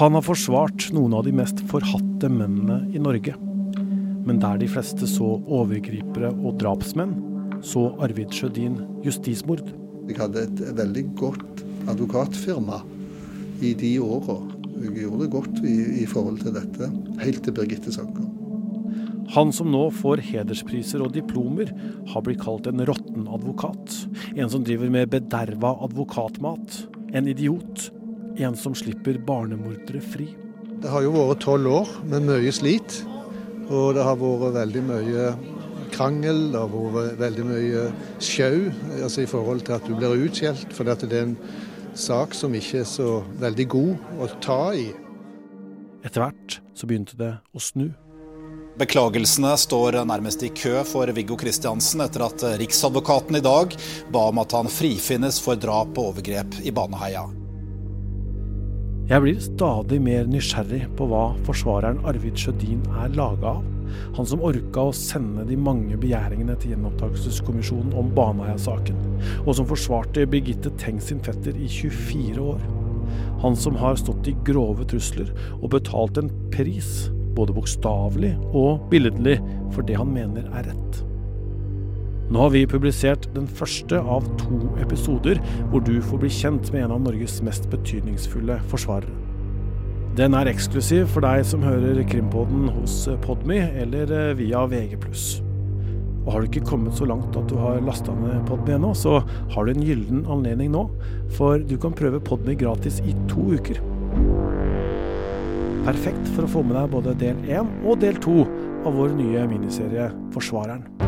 Han har forsvart noen av de mest forhatte mennene i Norge. Men der de fleste så overgripere og drapsmenn, så Arvid Sjødin justismord. Jeg hadde et veldig godt advokatfirma i de åra. Jeg gjorde det godt i, i, forhold til dette, helt til Birgitte Sanker. Han som nå får hederspriser og diplomer, har blitt kalt en råtten advokat. En som driver med bederva advokatmat. En idiot. En som slipper barnemordere fri. Det har jo vært tolv år med mye slit. Og det har vært veldig mye krangel, det har vært veldig mye sjau altså i forhold til at du blir utskjelt For det er en sak som ikke er så veldig god å ta i. Etter hvert så begynte det å snu. Beklagelsene står nærmest i kø for Viggo Kristiansen etter at Riksadvokaten i dag ba om at han frifinnes for drap og overgrep i Baneheia. Jeg blir stadig mer nysgjerrig på hva forsvareren Arvid Sjødin er laga av. Han som orka å sende de mange begjæringene til gjenopptakelseskommisjonen om Baneheia-saken, og som forsvarte Birgitte Tengs sin fetter i 24 år. Han som har stått i grove trusler og betalt en pris, både bokstavelig og billedlig, for det han mener er rett. Nå har vi publisert den første av to episoder hvor du får bli kjent med en av Norges mest betydningsfulle forsvarere. Den er eksklusiv for deg som hører Krimpodden hos Podmy eller eh, via VG+. Og har du ikke kommet så langt at du har lasta ned Podmy ennå, så har du en gyllen anledning nå, for du kan prøve Podmy gratis i to uker. Perfekt for å få med deg både del én og del to av vår nye miniserie Forsvareren.